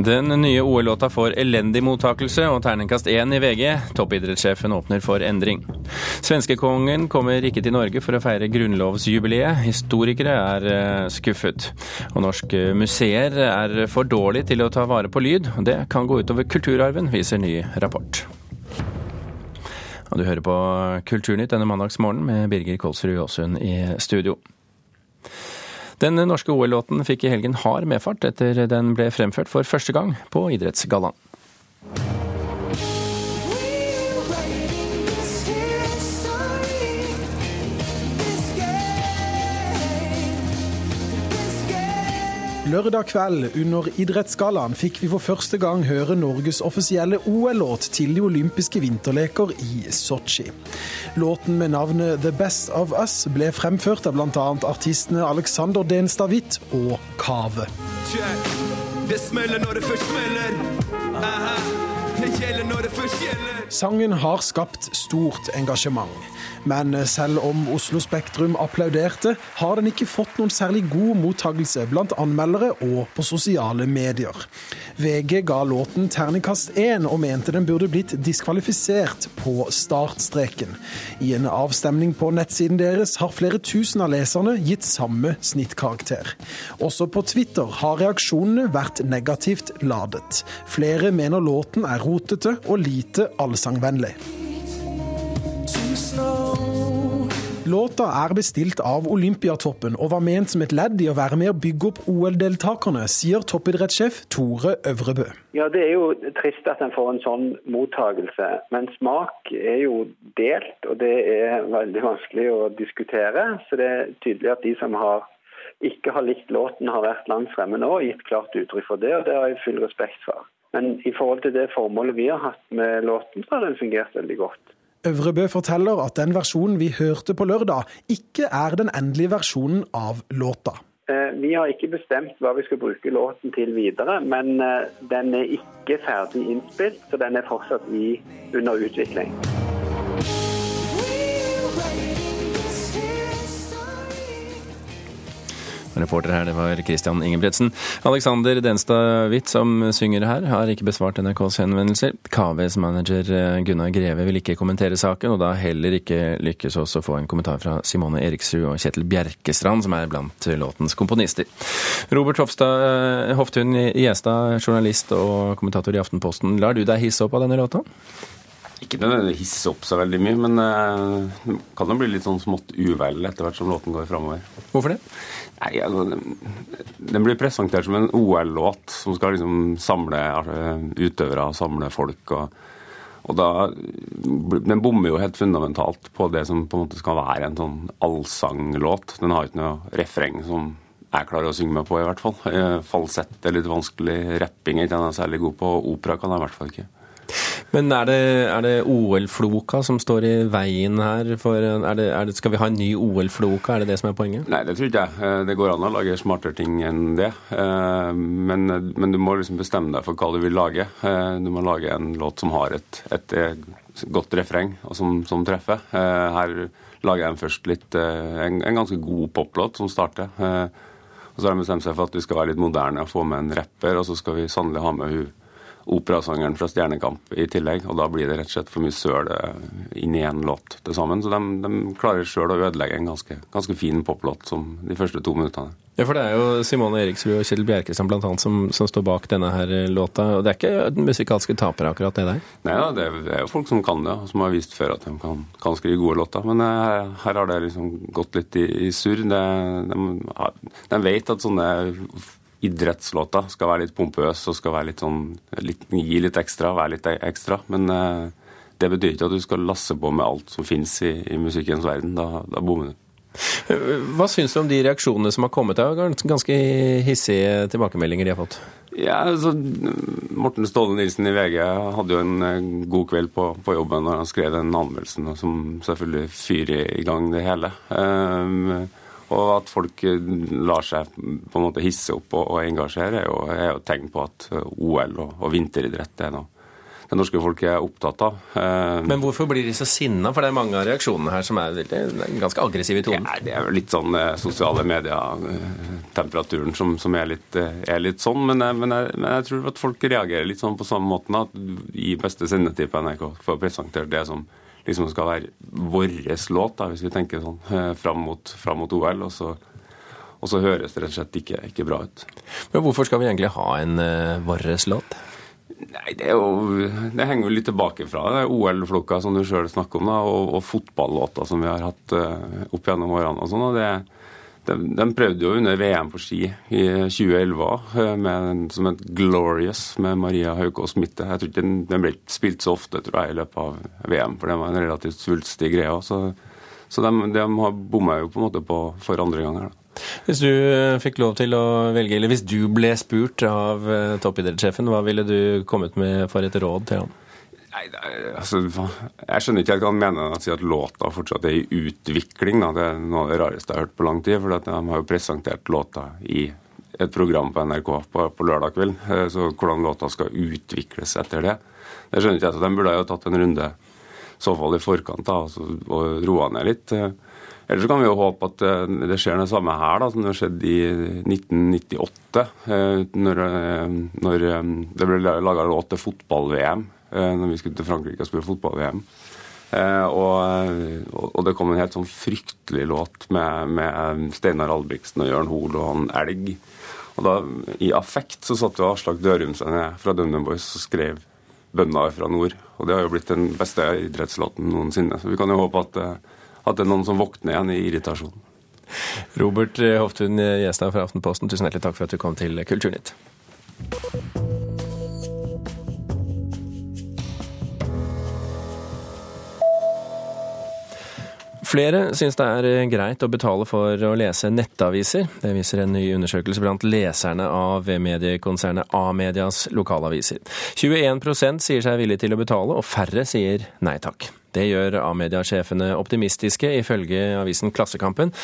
Den nye OL-låta får elendig mottakelse og terningkast én i VG. Toppidrettssjefen åpner for endring. Svenskekongen kommer ikke til Norge for å feire grunnlovsjubileet. Historikere er eh, skuffet. Og norske museer er for dårlige til å ta vare på lyd. Det kan gå utover kulturarven, viser ny rapport. Og du hører på Kulturnytt denne mandagsmorgenen med Birger Kolsrud Aasund i studio. Den norske OL-låten fikk i helgen hard medfart etter den ble fremført for første gang på Idrettsgallaen. Lørdag kveld under Idrettsgallaen fikk vi for første gang høre Norges offisielle OL-låt til de olympiske vinterleker i Sotsji. Låten med navnet The Best of Us ble fremført av bl.a. artistene Alexander Denstad Hvitt og Kave. Det smeller når det først smeller. Det gjelder når det først gjelder. Sangen har skapt stort engasjement. Men selv om Oslo Spektrum applauderte, har den ikke fått noen særlig god mottagelse blant anmeldere og på sosiale medier. VG ga låten terningkast én og mente den burde blitt diskvalifisert på startstreken. I en avstemning på nettsiden deres har flere tusen av leserne gitt samme snittkarakter. Også på Twitter har reaksjonene vært negativt ladet. Flere mener låten er rotete og lite allsangvennlig. Låta er bestilt av Olympiatoppen og var ment som et ledd i å være med å bygge opp OL-deltakerne, sier toppidrettssjef Tore Øvrebø. Ja, Det er jo trist at en får en sånn mottagelse, men smak er jo delt, og det er veldig vanskelig å diskutere. Så det er tydelig at de som har, ikke har likt låten, har vært langt fremme nå og gitt klart uttrykk for det, og det har jeg full respekt for. Men i forhold til det formålet vi har hatt med låten, så har den fungert veldig godt. Øvrebø forteller at den versjonen vi hørte på lørdag, ikke er den endelige versjonen av låta. Vi har ikke bestemt hva vi skal bruke låten til videre, men den er ikke ferdig innspilt, så den er fortsatt i, under utvikling. Reporter her, det var Christian Ingebretsen. Alexander Denstad Hvitt, som synger her, har ikke besvart NRKs henvendelser. KVs manager eh, Gunnar Greve vil ikke kommentere saken, og da heller ikke lykkes oss å få en kommentar fra Simone Eriksrud og Kjetil Bjerkestrand, som er blant låtens komponister. Robert Hofstad, eh, Hoftun Gjestad, journalist og kommentator i Aftenposten. Lar du deg hisse opp av denne låta? Ikke nødvendigvis hisse opp så veldig mye, men det kan jo bli litt sånn smått uvel etter hvert som låten går framover. Hvorfor det? Nei, altså, Den blir presentert som en OL-låt som skal liksom samle utøvere og samle folk. og, og da, Den bommer jo helt fundamentalt på det som på en måte skal være en sånn allsanglåt. Den har ikke noe refreng som jeg klarer å synge meg på, i hvert fall. Falsett er litt vanskelig. Rapping er ikke jeg særlig god på. Opera kan jeg i hvert fall ikke. Men er det, det OL-floka som står i veien her? For, er det, er det, skal vi ha en ny OL-floka, er det det som er poenget? Nei, det tror ikke jeg. Det går an å lage smartere ting enn det. Men, men, du må liksom bestemme deg for hva du vil lage. Du må lage en låt som har et, et godt refreng, og som, som, treffer. Her lager jeg først litt, en, en ganske god poplåt som starter. Og så har de bestemt seg for at vi skal være litt moderne og få med en rapper, og så skal vi sannelig ha med hun operasangeren fra Stjernekamp i tillegg. Og da blir det rett og slett for mye søl inn i én låt til sammen. Så de, de klarer sjøl å ødelegge en ganske, ganske fin poplåt som de første to minuttene. Ja, for det er jo Simone Eriksrud og Kjell Bjerkestrand blant annet som, som, står bak denne her låta. Og det er ikke den musikalske tapere, akkurat det der? Nei da, det, det, er jo folk som kan det, og som har vist før at de kan, kan skrive gode låter. Men her, her har det liksom gått litt i, i surr. De, de, de vet at sånne idrettslåta skal være litt pompøs og skal litt sånn, litt, gi litt ekstra, være litt ekstra. Men eh, det betyr ikke at du skal lasse på med alt som finnes i, i musikkens verden. Da, da bommer du. Hva syns du om de reaksjonene som har kommet? Det ganske hissige tilbakemeldinger de har fått? Ja, altså, Morten Ståle Nilsen i VG hadde jo en eh, god kveld på, på jobben når han skrev den anmeldelsen, som selvfølgelig fyrer i gang det hele. Um, Og at folk lar seg på en måte hisse opp og, og engasjere, er jo, er jo tegn på at OL og, og vinteridrett er noe det norske folk er opptatt av. Eh, Men hvorfor blir de så sinna? For det er mange av reaksjonene her som er ganske aggressive i tonen. Ja, det er jo litt sånn eh, sosiale medier-temperaturen som, som er, litt, eh, er, litt, sånn. Men jeg, men, jeg, men jeg, tror at folk reagerer litt sånn på samme måten. At i beste sendetid på NRK får presentert det som liksom skal være vår låt, da, hvis vi tenker sånn, fram mot, fram mot OL. og så og så høres det rett og slett ikke, ikke bra ut. Men Hvorfor skal vi egentlig ha en uh, vår låt? Nei, det, jo, det, henger jo litt tilbake fra det OL-flokka som du sjøl snakker om, da, og, og fotballåter som vi har hatt uh, opp gjennom årene. og sånn, og det, de, de, prøvde jo under VM på ski i 2011 uh, med, som et Glorious med Maria Haukås Mitte. Jeg tror ikke den, den, ble spilt så ofte tror jeg, i løpet av VM, for det var en relativt svulstig greie. Så, så de, de bomma jo på en måte på for andre gang her. da. Hvis du eh, fikk lov til å velge, eller hvis du ble spurt av eh, toppidrettssjefen, hva ville du kommet med for et råd til ham? Nei, altså, Jeg skjønner ikke helt hva han mener når han sier at låta fortsatt er i utvikling. Da. Det er noe av det rareste jeg har hørt på lang tid. For de har jo presentert låta i et program på NRK på, på lørdag kveld. Eh, så hvordan låta skal utvikles etter det, det skjønner ikke jeg. Så de burde jo tatt en runde i så fall i forkant da, og roa ned litt. Ellers kan vi jo håpe at eh, det skjer det samme her da, som det skjedde i 1998. Eh, når, eh, når det ble laga låt til fotball-VM når vi skulle til Frankrike og spille fotball-VM. Og, og, det kom en helt sånn fryktelig låt med, med Steinar Albrigtsen og Jørn Hoel og han Elg. Og da, I affekt så satt jo Aslak Dørum seg ned fra DumDum Boys og skrev 'Bønder fra nord'. Og det har jo blitt den beste idrettslåten noensinne. Så vi kan jo håpe at at det er noen som våkner igjen i irritasjonen. Robert Hoftun Gjestad fra Aftenposten, tusen hjertelig takk for at du kom til Kulturnytt. Flere syns det er greit å betale for å lese nettaviser. Det viser en ny undersøkelse blant leserne av mediekonsernet A-medias lokalaviser. 21% sier seg villig til å betale, og færre sier nei takk. Det gjør A-mediasjefene optimistiske, ifølge avisen Klassekampen.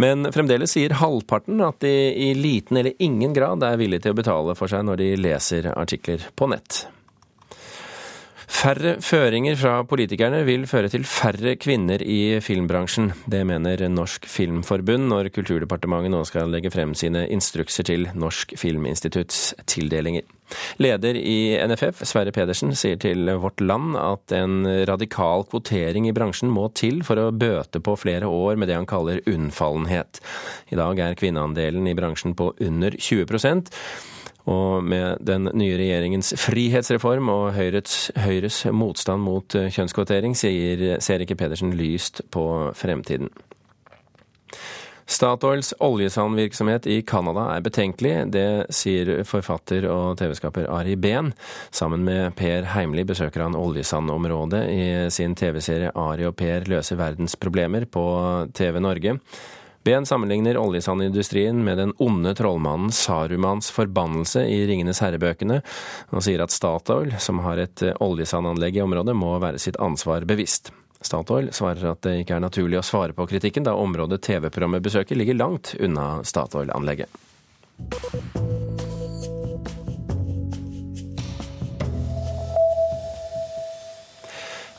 Men fremdeles sier halvparten at de i liten eller ingen grad er villige til å betale for seg når de leser artikler på nett. Færre føringer fra politikerne vil føre til færre kvinner i filmbransjen. Det mener Norsk Filmforbund når Kulturdepartementet nå skal legge frem sine instrukser til Norsk Filminstitutts tildelinger. Leder i NFF, Sverre Pedersen, sier til Vårt Land at en radikal kvotering i bransjen må til for å bøte på flere år med det han kaller unnfallenhet. I dag er kvinneandelen i bransjen på under 20 og med den nye regjeringens frihetsreform og Høyres, Høyres motstand mot eh, kjønnskvotering sier, ser ikke Pedersen lyst på fremtiden. Statoils oljesandvirksomhet i Canada er betenkelig. Det sier forfatter og TV-skaper Ari Behn. Sammen med Per Heimli besøker han oljesandområdet i sin TV-serie Ari og Per løser verdens problemer på TV Norge. Ben sammenligner oljesandindustrien med den onde trollmannen Sarumans forbannelse i Ringenes herre-bøkene, og sier at Statoil, som har et eh, oljesandanlegg i området, må være sitt ansvar bevisst. Statoil svarer at det ikke er naturlig å svare på kritikken, da området TV-programmet besøker ligger langt unna Statoil-anlegget.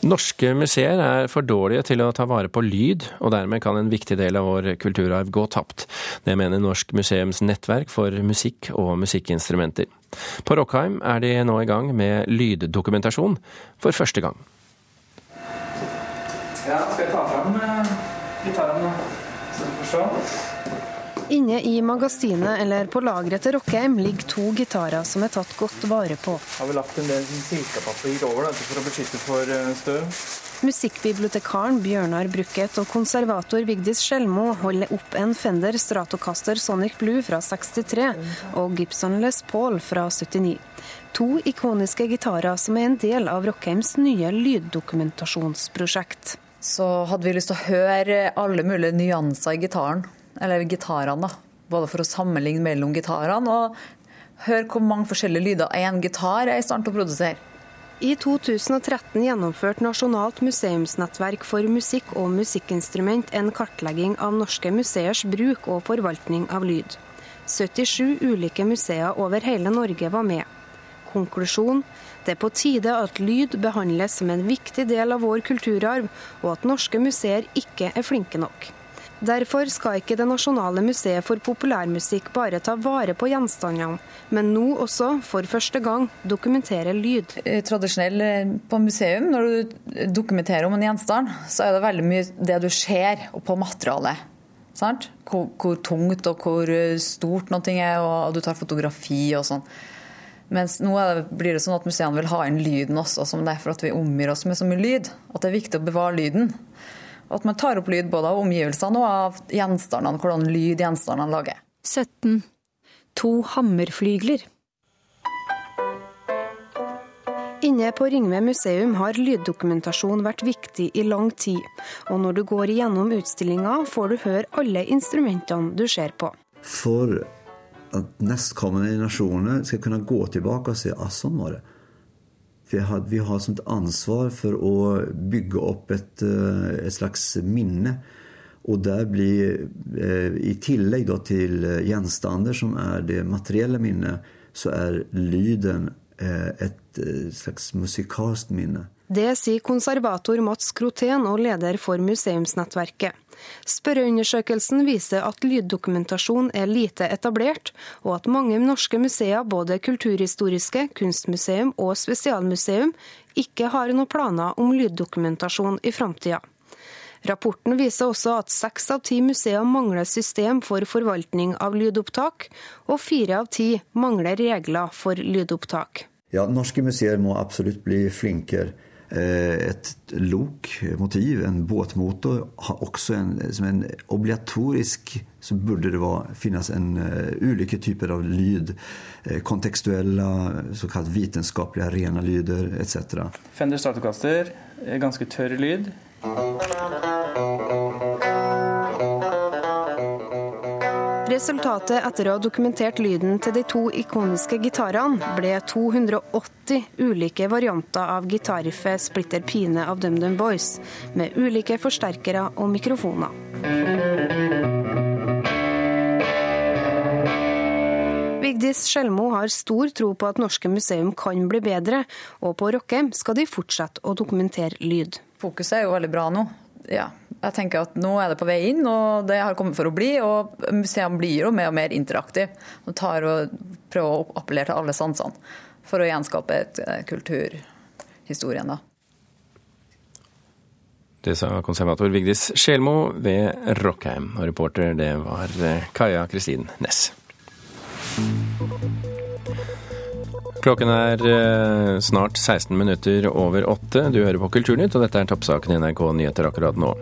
Norske museer er for dårlige til å ta vare på lyd, og dermed kan en viktig del av vår kulturarv gå tapt. Det mener Norsk museums nettverk for musikk og musikkinstrumenter. På Rockheim er de nå i gang med lyddokumentasjon for første gang. Ja, skal jeg ta fram eh, gitaren, så du får se? Inne i magasinet eller på lageret til Rockheim ligger to gitarer som er tatt godt vare på. Har vi lagt en del silkepapir over dette for å beskytte for eh, støv? Musikkbibliotekaren Bjørnar Brukket og konservator Vigdis Skjelmo holder opp en Fender Stratocaster Sonic Blue fra 63 og Gibson Les Paul fra 79. To ikoniske gitarer som er en del av Rockheims nye lyddokumentasjonsprosjekt. Så hadde vi lyst til å høre alle mulige nyanser i gitaren eller gitarene. Både for å sammenligne mellom gitarene og høre hvor mange forskjellige lyder én gitar er i stand til å produsere. I 2013 gjennomførte Nasjonalt museumsnettverk for musikk og musikkinstrument en kartlegging av norske museers bruk og forvaltning av lyd. 77 ulike museer over hele Norge var med. Konklusjon det er på tide at lyd behandles som en viktig del av vår kulturarv, og at norske museer ikke er flinke nok. Derfor skal ikke Det nasjonale museet for populærmusikk bare ta vare på gjenstandene, men nå også, for første gang, dokumentere lyd. Tradisjonell eh, på museum, når du dokumenterer om en gjenstand, så er det veldig mye det du ser på materialet. Hvor, hvor, tungt og hvor eh, stort noe er, og du tar fotografi og sånn. Mens nå det, blir det sånn at museene vil ha inn lyden også, som det er for at vi omgir oss med så mye lyd. At det er viktig å bevare lyden. At man tar opp lyd både av omgivelsene og av gjenstandene, hvordan lyd gjenstandene lager. 17. To hammerflygler. Inne på Ringve museum har lyddokumentasjon vært viktig i lang tid, og når du går igjennom utstillinga, får du høre alle instrumentene du ser på. For at nestkommende generasjoner skal kunne gå tilbake og si at sånn var det. Vi har, som et ansvar for å bygge opp et, eh, et slags minne. Og der blir, eh, i tillegg til gjenstander som er det materielle minnet, så er lyden eh, et slags musikalsk minne. Det sier konservator Mats Krotén og leder for Museumsnettverket. Spørreundersøkelsen viser at lyddokumentasjon er lite etablert, og at mange norske museer, både kulturhistoriske, kunstmuseum og spesialmuseum, ikke har noen planer om lyddokumentasjon i framtida. Rapporten viser også at seks av ti museer mangler system for forvaltning av lydopptak, og fire av ti mangler regler for lydopptak. Ja, Norske museer må absolutt bli flinkere Eh, et lokmotiv, en båtmotor, har også en, som en obligatorisk så burde det være, finnes en uh, ulike typer av lyd. Uh, kontekstuelle, såkalt vitenskapelige, rene lyder etc. Fender Stratocaster, ganske tørr lyd. Resultatet etter å ha dokumentert lyden til de to ikoniske gitarene, ble 280 ulike varianter av gitarriffet Splitter Pine av DumDum Boys, med ulike forsterkere og mikrofoner. Vigdis Skjelmo har stor tro på at norske museum kan bli bedre, og på Rockheim skal de fortsette å dokumentere lyd. Fokuset er jo veldig bra nå. Ja, jeg tenker at Nå er det på vei inn, og det har kommet for å bli. og Museene blir jo mer og mer interaktive. Og tar og prøver å appellere til alle sansene for å gjenskape et eh, kulturhistorien. da. Det sa konservator Vigdis Sjelmo ved Rockheim. Og reporter det var eh, Kaja Kristin Næss. Klokken er eh, snart 16 minutter over åtte. Du hører på Kulturnytt, og dette er toppsaken i NRK Nyheter akkurat nå.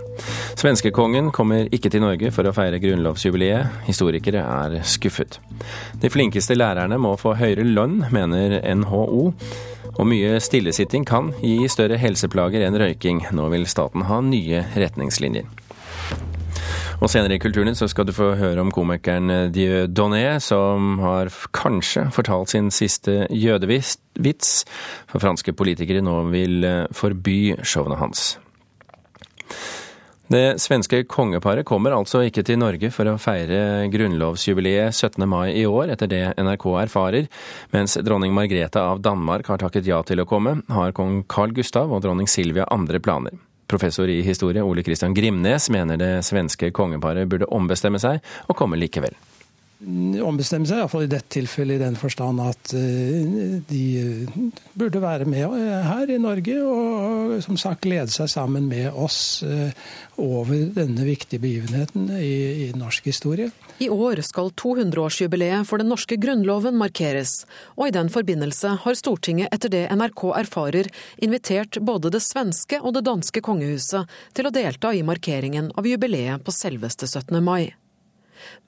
Svenskekongen kommer ikke til Norge for å feire grunnlovsjubileet. Historikere er skuffet. De flinkeste lærerne må få høyere lønn, mener NHO. Og mye stillesitting kan gi større helseplager enn røyking. Nå vil staten ha nye retningslinjer. Og senere i Kulturnytt så skal du få høre om komikeren Dieu Donné, som har kanskje fortalt sin siste jødevits, for franske politikere nå vil eh, forby showene hans. Det svenske kongeparet kommer altså ikke til Norge for å feire grunnlovsjubileet 17. mai i år, etter det NRK erfarer. Mens dronning Margrethe av Danmark har takket ja til å komme, har kong Carl Gustav og dronning Silvia andre planer. Professor i historie Ole Kristian Grimnes mener det svenske kongeparet burde ombestemme seg og komme likevel. Ombestemme seg, iallfall i dette tilfellet i den forstand at eh, de burde være med her i Norge og som sagt lede seg sammen med oss eh, over denne viktige begivenheten i, i norsk historie. I år skal 200-årsjubileet for den norske grunnloven markeres, og i den forbindelse har Stortinget etter det NRK erfarer, invitert både det svenske og det danske kongehuset til å delta i markeringen av jubileet på selveste 17. mai.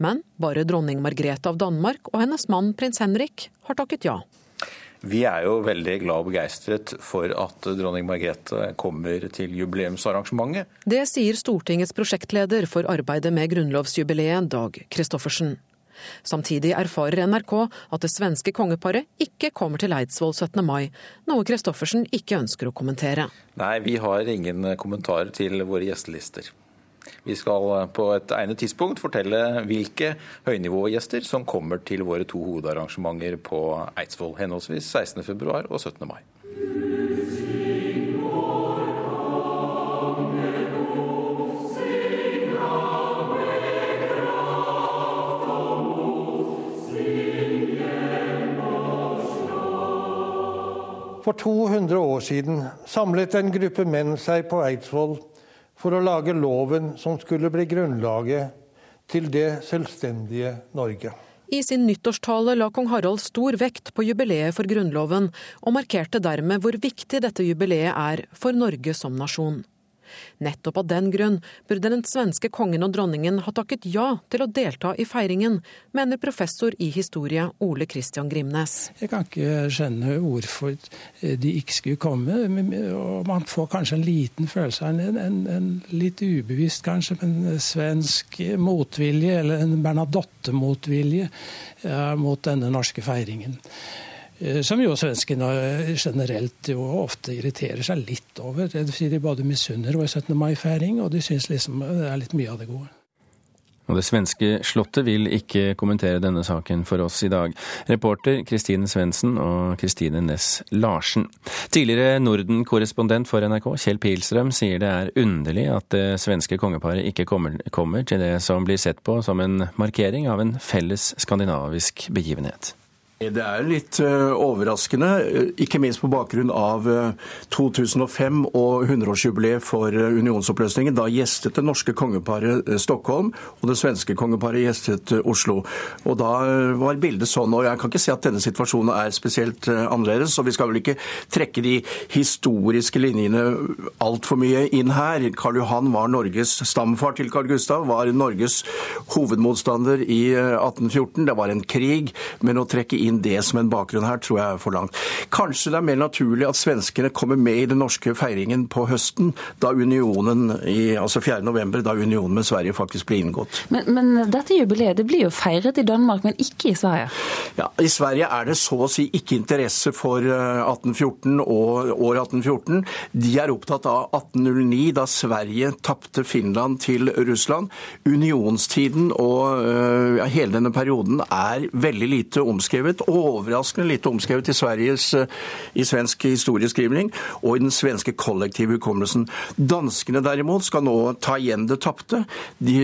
Men bare dronning Margrethe av Danmark og hennes mann prins Henrik har takket ja. Vi er jo veldig glad og begeistret for at dronning Margrethe kommer til jubileumsarrangementet. Det sier Stortingets prosjektleder for arbeidet med grunnlovsjubileet, Dag Christoffersen. Samtidig erfarer NRK at det svenske kongeparet ikke kommer til Eidsvoll 17. mai, noe Christoffersen ikke ønsker å kommentere. Nei, vi har ingen kommentarer til våre gjestelister. Vi skal på et egnet tidspunkt fortelle hvilke høynivågjester som kommer til våre to hovedarrangementer på Eidsvoll, henholdsvis 16.2 og 17. mai. For 200 år siden samlet en gruppe menn seg på Eidsvoll for å lage loven som skulle bli grunnlaget til det selvstendige Norge. I sin nyttårstale la kong Harald stor vekt på jubileet for Grunnloven, og markerte dermed hvor viktig dette jubileet er for Norge som nasjon. Nettopp av den grunn burde den svenske kongen og dronningen ha takket ja til å delta i feiringen, mener professor i historie Ole Christian Grimnes. Jeg kan ikke skjønne hvorfor de ikke skulle komme. og Man får kanskje en liten følelse av en, en, en litt ubevisst kanskje, men svensk motvilje, eller en Bernadotte-motvilje ja, mot denne norske feiringen. Eh, som jo svenskene generelt jo ofte irriterer seg litt over. De både misunner vår 17. mai-feiring, og de syns liksom det er litt mye av det gode. Og Det svenske slottet vil ikke kommentere denne saken for oss i dag. Reporter Kristine Svendsen og Kristine Næss Larsen. Tidligere Norden-korrespondent for NRK, Kjell Pilstrøm, sier det er underlig at det svenske kongeparet ikke kommer, kommer til det som blir sett på som en markering av en felles skandinavisk begivenhet. Det er litt uh, overraskende, ikke minst på bakgrunn av uh, 2005 og 100-årsjubileet for unionsoppløsningen. Da gjestet det norske kongeparet Stockholm, og det svenske kongeparet gjestet Oslo. Og Da var bildet sånn. og Jeg kan ikke si at denne situasjonen er spesielt annerledes, så vi skal vel ikke trekke de historiske linjene altfor mye inn her. Karl Johan var Norges stamfar til Karl Gustav, var Norges hovedmotstander i 1814. Det var en krig, men å trekke inn det som en bakgrunn her, tror jeg er for langt. Kanskje det er mer naturlig at svenskene kommer med i den norske feiringen på høsten, da unionen i, altså 4. november, da unionen med Sverige faktisk blir inngått. Men, men dette jubileet det blir jo feiret i Danmark, men ikke i Sverige? Ja, I Sverige er det så å si ikke interesse for 1814 eh, og år 1814. De er opptatt av 1809, da Sverige tapte Finland til Russland. Unionstiden og ja, hele denne perioden er veldig lite omskrevet overraskende lite omskrevet i, Sveriges, eh, i svensk historieskrivning og i den svenske kollektive hukommelsen. Danskene derimot skal nå ta igjen det tapte. De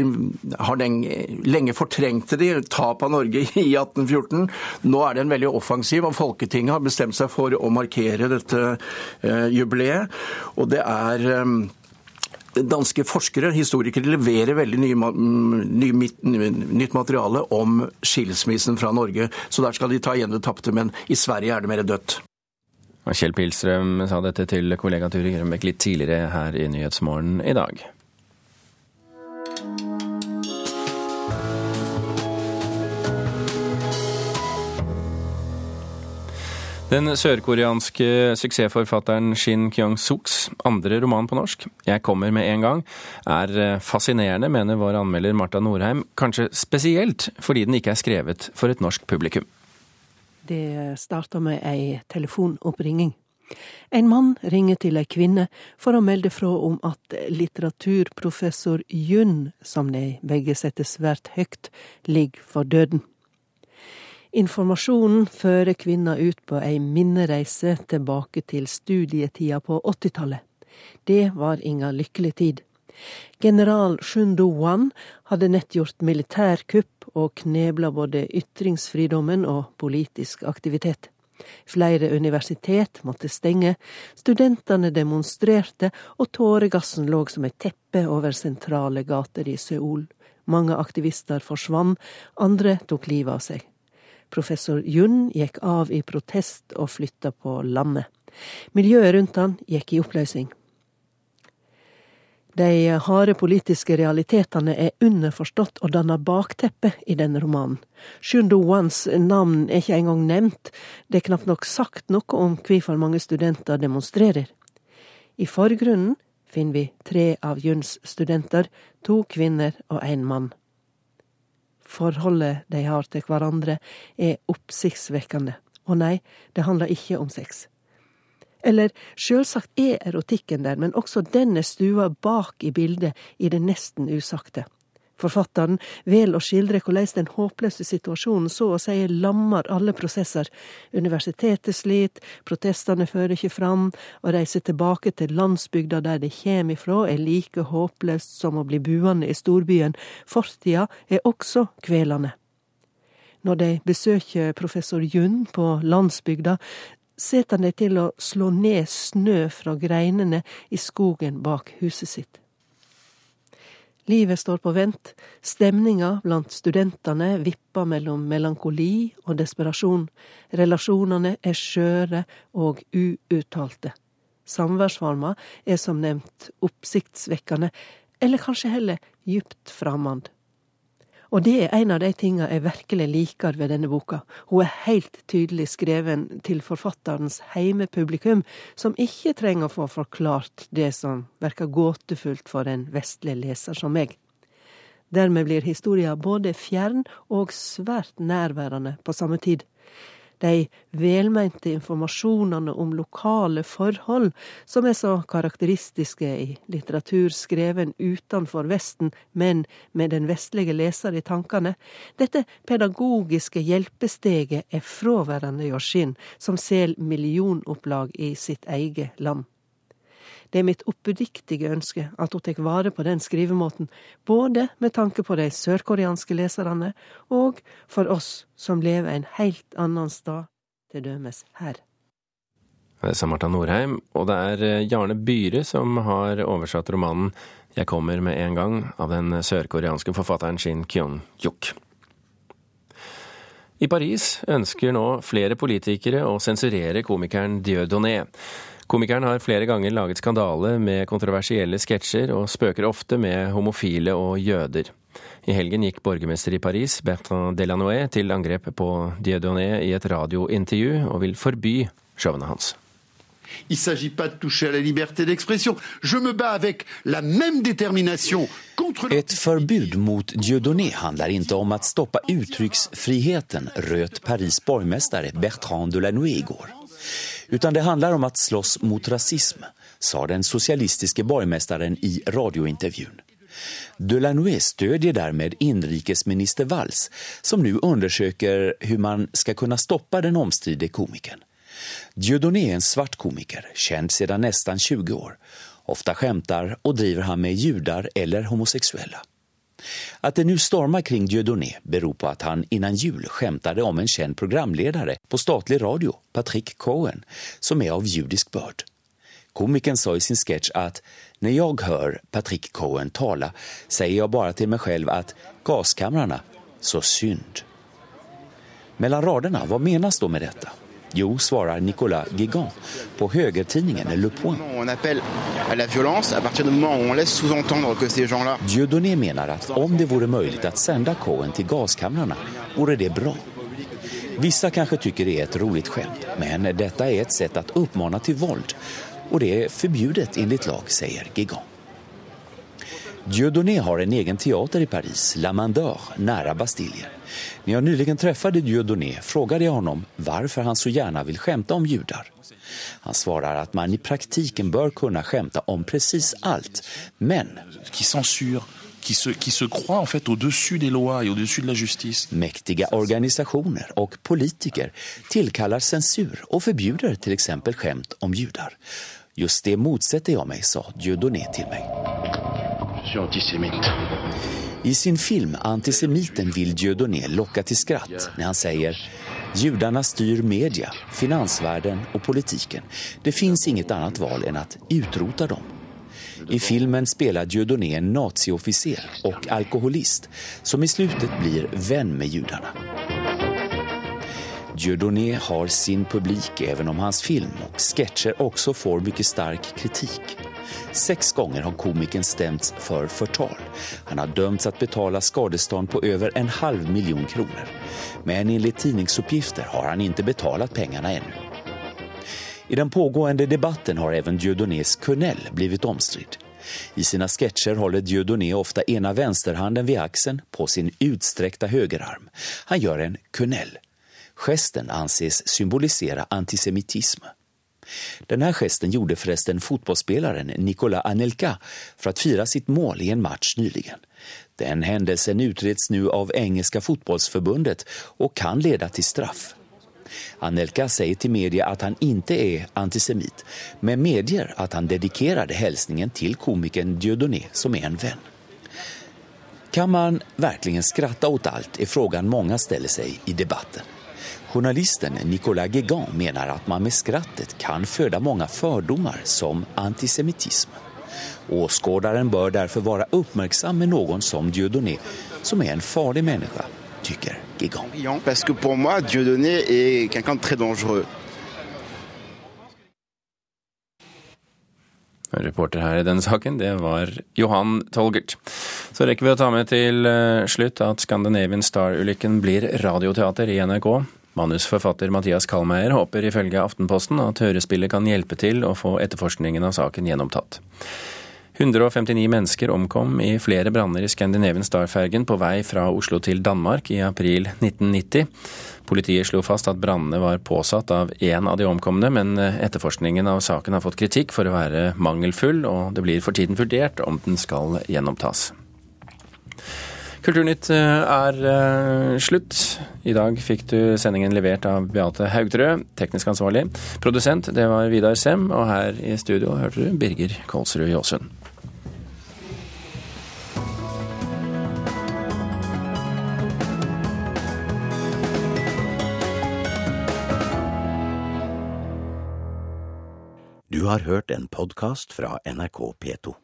har lenge fortrengte de tap av Norge i 1814. Nå er det en veldig offensiv, og Folketinget har bestemt seg for å markere dette eh, jubileet. Og det er eh, danske forskere, historikere, leverer veldig ny, ny, nytt materiale om skilsmissen fra Norge. Så der skal de ta igjen det tapte, men i Sverige er det mer dødt. Kjell Pilstrøm sa dette til kollega Turid Grønbekk litt tidligere her i Nyhetsmorgen i dag. Den sørkoreanske suksessforfatteren Shin Kyung-suks andre roman på norsk, 'Jeg kommer med en gang', er eh, fascinerende, mener vår anmelder Marta Norheim. Kanskje spesielt fordi den ikke er skrevet for et norsk publikum. Det starta med ei telefonoppringing. En mann ringer til ei kvinne for å melde fra om at litteraturprofessor Jun, som de begge setter svært høyt, ligger for døden. Informasjonen fører kvinna ut på ei minnereise tilbake til studietida på 80-tallet. Det var inga lykkelig tid. General Shundo Wan hadde nett gjort militærkupp og knebla både ytringsfridommen og politisk aktivitet. Flere universitet måtte stenge, studentene demonstrerte, og tåregassen lå som et teppe over sentrale gater i Seoul. Mange aktivister forsvant, andre tok livet av seg. Professor Jun gikk av i protest og flytta på landet. Miljøet rundt han gikk i oppløsning. De harde politiske realitetene er underforstått og danner bakteppe i denne romanen. Shundo Wans navn er ikke engang nevnt, det er knapt nok sagt noe om hvorfor mange studenter demonstrerer. I forgrunnen finner vi tre av Juns studenter, to kvinner og én mann. Forholdet de har til hverandre, er oppsiktsvekkende. Og nei, det handler ikke om sex. Eller sjølsagt er erotikken der, men også den er stua bak i bildet i det nesten usagte. Forfatteren vel å skildre hvordan den håpløse situasjonen så å si lammer alle prosesser. Universitetet sliter, protestene fører ikke fram, å reise tilbake til landsbygda der de kommer ifra er like håpløst som å bli buende i storbyen. Fortida er også kvelende. Når de besøker professor Jund på landsbygda, setter han de til å slå ned snø fra greinene i skogen bak huset sitt. Livet står på vent, stemninga blant studentene vipper mellom melankoli og desperasjon, relasjonene er skjøre og uuttalte. Samværsforma er som nevnt oppsiktsvekkende, eller kanskje heller djupt framand. Og det er en av de tinga jeg virkelig liker ved denne boka. Hun er helt tydelig skreven til forfatterens heimepublikum, som ikke trenger å få forklart det som virker gåtefullt for en vestlig leser som meg. Dermed blir historia både fjern og svært nærværende på samme tid de velmente informasjonene om lokale forhold som er så karakteristiske i litteratur skreven utenfor Vesten, men med den vestlige leser i tankene. Dette pedagogiske hjelpesteget er fraværende Yoshin, som selger millionopplag i sitt eget land. Det er mitt oppediktige ønske at hun tar vare på den skrivemåten, både med tanke på de sørkoreanske leserne og for oss som lever en helt annen stad, til dømes her. Det sa Marta Norheim, og det er eh, Jarne Byhre som har oversatt romanen Jeg kommer med en gang av den sørkoreanske forfatteren Shin Kyung-juk. I Paris ønsker nå flere politikere å sensurere komikeren Dieudonné. Komikeren har flere ganger laget skandale med kontroversielle sketsjer, og spøker ofte med homofile og jøder. I helgen gikk borgermester i Paris, Bertrand Delanoë, til angrep på Dieudonné i et radiointervju, og vil forby showene hans. Il ne s'agit pas de toucher à la liberté d'expression. Je me bats avec la même détermination contre... Et förbud mot Dieudonné handlar inte om att stoppa uttrycksfriheten, röt Paris borgmästare Bertrand Delanoë igår. Utan det handlar om att slåss mot rasism, sa den socialistiske borgmästaren i radiointervjun. Delanoë stödjer därmed inrikesminister Valls som nu undersöker hur man ska kunna stoppa den omstridde komikern. Dieudonné är en svart komiker, känd sedan nästan 20 år. Ofta skämtar och driver han med judar eller homosexuella. Att det nu stormar kring Dieudonné beror på att han innan jul skämtade om en känd programledare på statlig radio, Patrick Cohen, som är av judisk börd. Komikern sa i sin sketch att när jag hör Patrick Cohen tala säger jag bara till mig själv att gaskamrarna, så synd. Mellan raderna, vad menas då med detta? Jo, svarar Nicolas Gigant på högertidningen Le Point. Dieudonné menar att om det vore möjligt att sända Cohen till gaskamrarna vore det bra. Vissa kanske tycker det är ett roligt skämt, men detta är ett sätt att uppmana till våld och det är förbjudet enligt lag, säger Guigan. Dieudonné har en egen teater i Paris, La Mandeur, nära Bastiljen. När jag nyligen träffade Dieudonné frågade jag honom varför han så gärna vill skämta om judar. Han svarar att man i praktiken bör kunna skämta om precis allt, men... Qui censure, qui se, qui se croit en fait au-dessus des lois et au-dessus de la justice. Mäktiga organisationer och politiker tillkallar censur och förbjuder till exempel skämt om judar. Just det motsätter jag mig, sa Dieudonné till mig. I sin film Antisemiten vill Dieudonné locka till skratt när han säger Judarna styr media, finansvärlden och politiken. Det finns inget annat val än att utrota dem. I filmen spelar Dieudonné en naziofficer och alkoholist som i slutet blir vän med judarna. Dieudonné har sin publik även om hans film och sketcher också får mycket stark kritik. Sex gånger har komikern stämts för förtal. Han har dömts att betala skadestånd på över en halv miljon kronor. Men enligt tidningsuppgifter har han inte betalat pengarna ännu. I den pågående debatten har även Diodonés Kunnell blivit omstridd. I sina sketcher håller Dieudonné ofta ena vänsterhanden vid axeln på sin utsträckta högerarm. Han gör en kunnell. Gesten anses symbolisera antisemitism. Den här gesten gjorde förresten fotbollsspelaren Nikola Anelka för att fira sitt mål i en match nyligen. Den händelsen utreds nu av engelska fotbollsförbundet och kan leda till straff. Anelka säger till media att han inte är antisemit, men medger att han dedikerade hälsningen till komikern Dieudonné som är en vän. Kan man verkligen skratta åt allt är frågan många ställer sig i debatten. Journalisten Nicolas Guégan menar att man med skrattet kan föda många fördomar som antisemitism. Åskådaren bör därför vara uppmärksam med någon som Dieudonné som är en farlig människa, tycker Guégan. Parce que pour moi, Dieudonné est quelqu'un de très dangereux. Reporter her i denne saken, det var Johan Tolgert. Så rekker vi å ta med til eh, slutt at Scandinavian Star-ulykken blir radioteater i NRK. Manusforfatter Mathias Kallmeier håper ifølge Aftenposten at hørespillet kan hjelpe til å få etterforskningen av saken gjennomtatt. 159 mennesker omkom i flere branner i Scandinavian Star-fergen på vei fra Oslo til Danmark i april 1990. Politiet slo fast at brannene var påsatt av én av de omkomne, men etterforskningen av saken har fått kritikk for å være mangelfull, og det blir for tiden vurdert om den skal gjenopptas. Kulturnytt er slutt. I dag fikk du sendingen levert av Beate Haugtrø, teknisk ansvarlig. Produsent det var Vidar Sem, og her i studio hørte du Birger Kolsrud Jåsund. Du har hørt en podkast fra NRK P2.